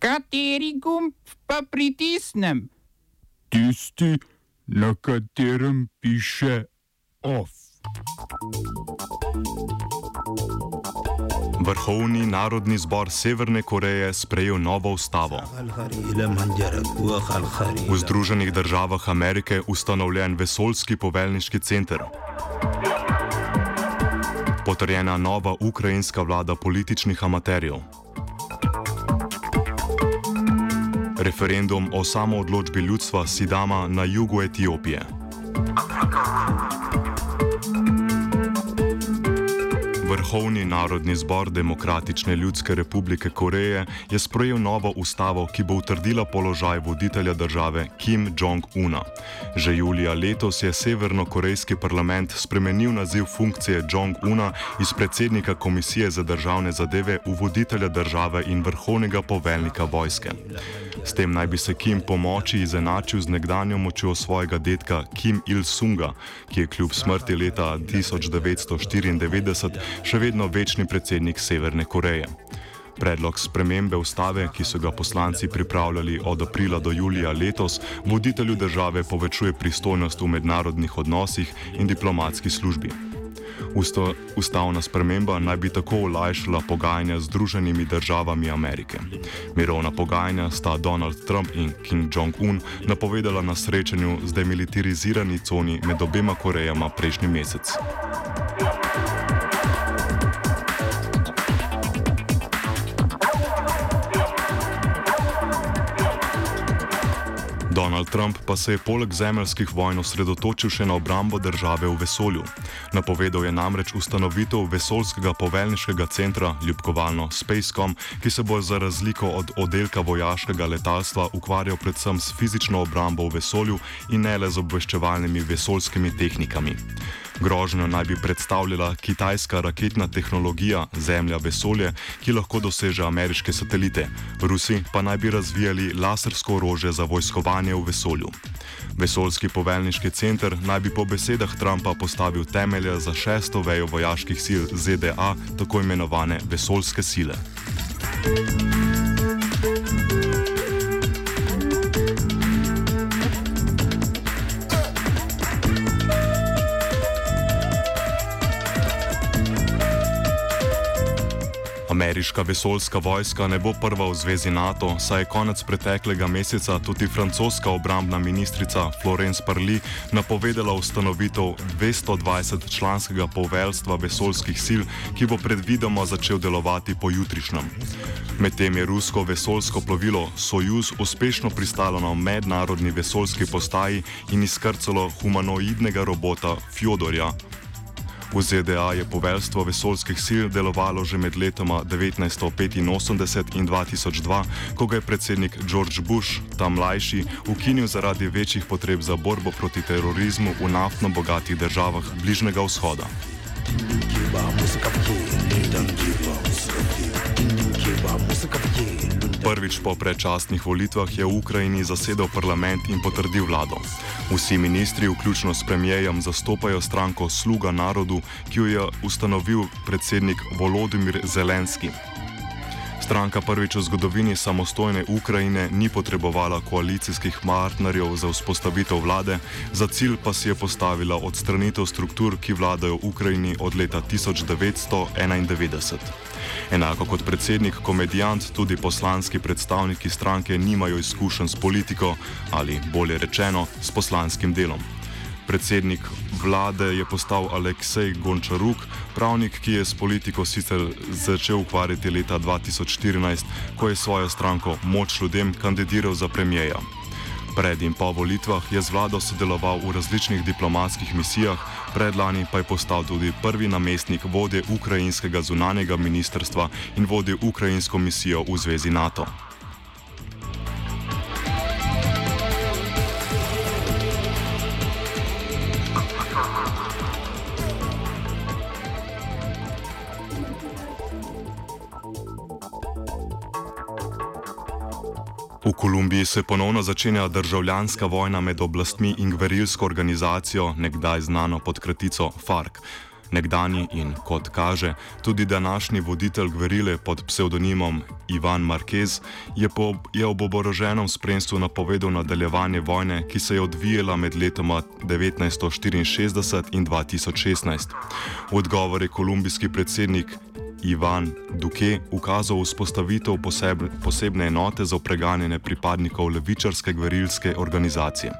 Kateri gumb pa pritisnem? Tisti, na katerem piše OF. Vrhovni narodni zbor Severne Koreje sprejel novo ustavo. V Združenih državah Amerike ustanovljen vesoljski poveljniški center. Potrjena nova ukrajinska vlada političnih amaterjev. Referendum o samoodločbi ljudstva Sidama na jugu Etiopije. Vrhovni narodni zbor Demokratične ljudske republike Koreje je sprejel novo ustavo, ki bo utrdila položaj voditelja države Kim Jong-una. Že julija letos je severnokorejski parlament spremenil naziv funkcije Jong-una iz predsednika Komisije za državne zadeve v voditelja države in vrhovnega poveljnika vojske. S tem naj bi se Kim po moči izenačil z nekdanjo močjo svojega dedka Kim Il-sunga, ki je kljub smrti leta 1994 še vedno večni predsednik Severne Koreje. Predlog spremembe ustave, ki so ga poslanci pripravljali od aprila do julija letos, voditelju države povečuje pristojnost v mednarodnih odnosih in diplomatski službi. Usto, ustavna sprememba naj bi tako olajšala pogajanja z Združenimi državami Amerike. Mirovna pogajanja sta Donald Trump in Kim Jong-un napovedala na srečanju z demilitarizirani coni med obema Korejama prejšnji mesec. Donald Trump pa se je poleg zemeljskih vojn osredotočil še na obrambo države v vesolju. Napovedal je namreč ustanovitev vesoljskega poveljniškega centra, ljubkovalno Spacecom, ki se bo za razliko od oddelka vojaškega letalstva ukvarjal predvsem s fizično obrambo v vesolju in ne le z obveščevalnimi vesoljskimi tehnikami. Grožnjo naj bi predstavljala kitajska raketna tehnologija Zemlja vesolje, ki lahko doseže ameriške satelite. Rusi pa naj bi razvijali lasersko orožje za vojskovanje v vesolju. Vesoljski poveljniški center naj bi po besedah Trumpa postavil temelje za šesto vejo vojaških sil ZDA, tako imenovane vesoljske sile. Thank you Ameriška vesoljska vojska ne bo prva v zvezi NATO, saj je konec preteklega meseca tudi francoska obrambna ministrica Florence Parly napovedala ustanovitev 220 članskega poveljstva vesoljskih sil, ki bo predvidoma začel delovati po jutrišnjem. Medtem je rusko vesoljsko plovilo Sojuz uspešno pristalo na mednarodni vesoljski postaji in izkrcalo humanoidnega robota Fjodorja. V ZDA je poveljstvo vesoljskih sil delovalo že med letoma 1985 in 2002, ko ga je predsednik George Bush, tam mlajši, ukinil zaradi večjih potreb za borbo proti terorizmu v naftno bogatih državah Bližnjega vzhoda. Prvič po predčasnih volitvah je v Ukrajini zasedel parlament in potrdil vlado. Vsi ministri, vključno s premijejem, zastopajo stranko Sluga narodu, ki jo je ustanovil predsednik Volodimir Zelenski. Stranka prvič v zgodovini samostojne Ukrajine ni potrebovala koalicijskih partnerjev za vzpostavitev vlade, za cilj pa si je postavila odstranitev struktur, ki vladajo Ukrajini od leta 1991. Enako kot predsednik, komedijant, tudi poslanski predstavniki stranke nimajo izkušenj s politiko ali, bolje rečeno, s poslanskim delom. Predsednik vlade je postal Aleksej Gončaruk, pravnik, ki je s politiko sicer začel ukvarjati leta 2014, ko je svojo stranko Moč ljudem kandidiral za premijeja. Pred in po volitvah je z vlado sodeloval v različnih diplomatskih misijah, predlani pa je postal tudi prvi namestnik vodje ukrajinskega zunanjega ministrstva in vodil ukrajinsko misijo v zvezi NATO. Kolumbiji se ponovno začenja državljanska vojna med oblastmi in gverilsko organizacijo, nekdaj znano pod kratico FARC. Nekdani in, kot kaže, tudi današnji voditelj gverile pod psevdonimom Ivan Marquez je, po, je ob oboroženem spremstvu napovedal nadaljevanje vojne, ki se je odvijala med letoma 1964 in 2016. V odgovor je kolumbijski predsednik Ivan Duque ukazal vzpostavitev posebne, enote za preganjanje pripadnikov levičarske gverilske organizacije.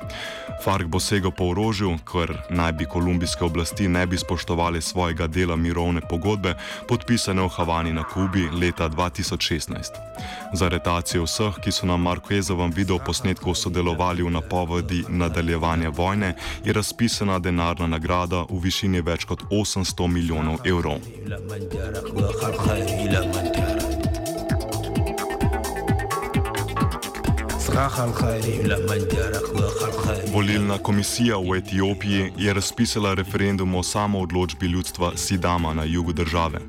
Fark bo segel po orožju, ker naj bi kolumbijske oblasti ne bi spoštovali svojega dela mirovne pogodbe, podpisane v Havani na Kubi leta 2016. Za aretacijo vseh, ki so na Marquezovem videoposnetku sodelovali v napovedi nadaljevanja vojne, je razpisana denarna nagrada v višini več kot 800 milijonov evrov. Volilna komisija v Etiopiji je razpisala referendum o samoodločbi ljudstva Sidama na jugu države.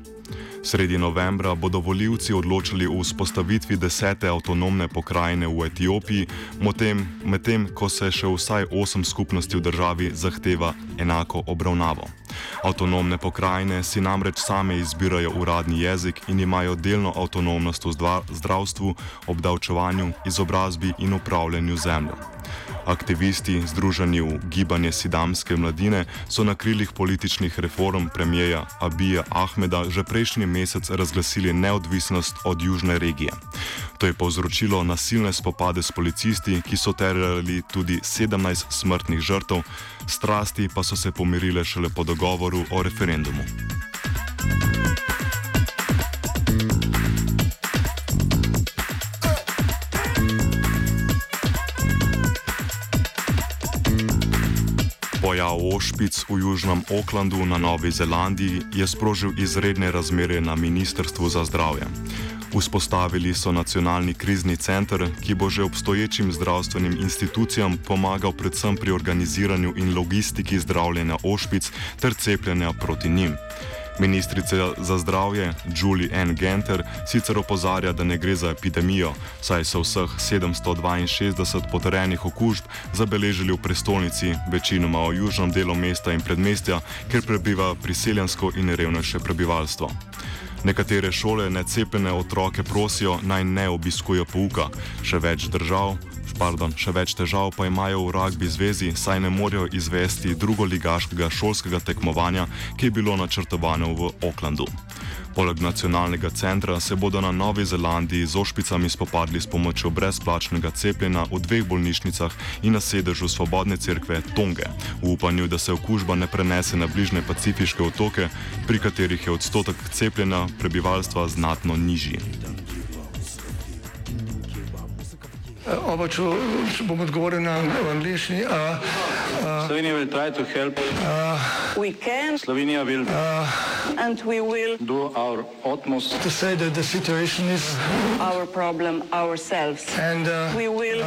Sredi novembra bodo voljivci odločili o vzpostavitvi desete avtonomne pokrajine v Etiopiji, medtem ko se še vsaj osem skupnosti v državi zahteva enako obravnavo. Avtonomne pokrajine si namreč same izbirajo uradni jezik in imajo delno avtonomnost v zdravstvu, obdavčevanju, izobrazbi in upravljanju zemljo. Aktivisti, združeni v gibanje Sidamske mladine, so na krilih političnih reform premijeja Abija Ahmeda že prejšnji mesec razglasili neodvisnost od južne regije. To je povzročilo nasilne spopade s policisti, ki so terjali tudi 17 smrtnih žrtev, strasti pa so se pomirile šele po dogovoru o referendumu. Pojav ošpic v Južnem Oklandu na Novi Zelandiji je sprožil izredne razmere na Ministrstvu za zdravje. Vzpostavili so nacionalni krizni center, ki bo že obstoječim zdravstvenim institucijam pomagal predvsem pri organiziranju in logistiki zdravljenja ošpic ter cepljenja proti njim. Ministrica za zdravje Julie Ann Genter sicer opozarja, da ne gre za epidemijo, saj so vseh 762 potrjenih okužb zabeležili v prestolnici, večinoma v južnem delu mesta in predmestja, kjer prebiva priseljansko in revnejše prebivalstvo. Nekatere šole necepljene otroke prosijo naj ne obiskujejo pouka, še več držav pardon, še več težav pa imajo v rugby zvezi, saj ne morejo izvesti drugoligaškega šolskega tekmovanja, ki je bilo načrtovano v Oklandu. Poleg nacionalnega centra se bodo na Novi Zelandiji z ošpicami spopadli s pomočjo brezplačnega cepljenja v dveh bolnišnicah in na sedežu Svobodne cerkve Tonge, v upanju, da se okužba ne prenese na bližnje pacifiške otoke, pri katerih je odstotek cepljenja prebivalstva znatno nižji. Oba, če, če bom odgovoril na angliški. Slovenija will try to help. We can Slovenija will and we will do our utmost To say that the situation is our problem ourselves. and uh, We will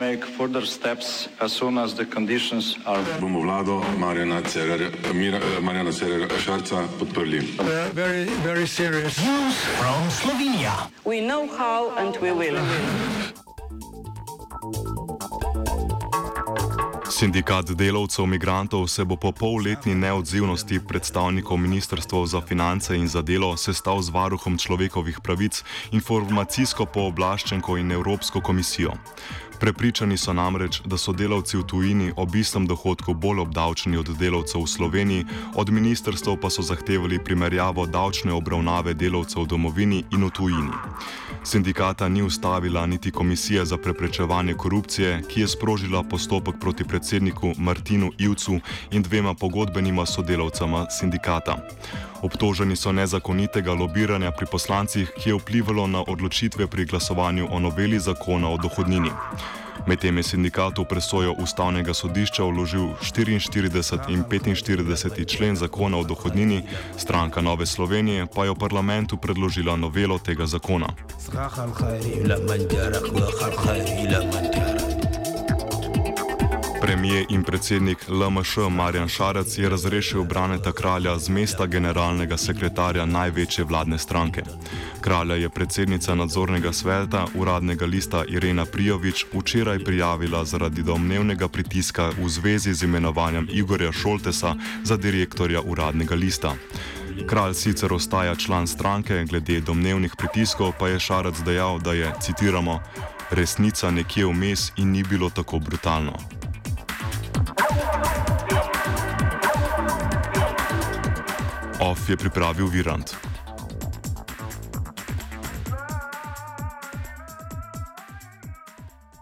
make further steps as soon as the conditions are bomo vlado Marjana eh, Marjana Cererja Šarca podprli. uh, very, very serious. we know how and we will. Sindikat delavcev migrantov se bo po polletni neodzivnosti predstavnikov Ministrstva za finance in za delo sestal z varuhom človekovih pravic, informacijsko pooblaščenko in Evropsko komisijo. Prepričani so namreč, da so delavci v tujini ob istem dohodku bolj obdavčeni od delavcev v Sloveniji, od ministrstv pa so zahtevali primerjavo davčne obravnave delavcev v domovini in v tujini. Sindikata ni ustavila niti Komisija za preprečevanje korupcije, ki je sprožila postopek proti predsedniku Martinu Ivcu in dvema pogodbenima sodelavcama sindikata. Obtoženi so nezakonitega lobiranja pri poslancih, ki je vplivalo na odločitve pri glasovanju o noveli zakona o dohodnini. Medtem je sindikat v presojo ustavnega sodišča vložil 44 in 45 člen zakona o dohodnini, stranka Nove Slovenije pa je v parlamentu predložila novelo tega zakona. Premijer in predsednik LMŠ Marjan Šarec je razrešil Braneta Kralja z mesta generalnega sekretarja največje vladne stranke. Kralja je predsednica nadzornega sveta uradnega lista Irena Prijovič včeraj prijavila zaradi domnevnega pritiska v zvezi z imenovanjem Igorja Šoltesa za direktorja uradnega lista. Kralj sicer ostaja član stranke, glede domnevnih pritiskov pa je Šarac dejal, da je, citiramo, resnica nekje vmes in ni bilo tako brutalno. OF je pripravil Virant.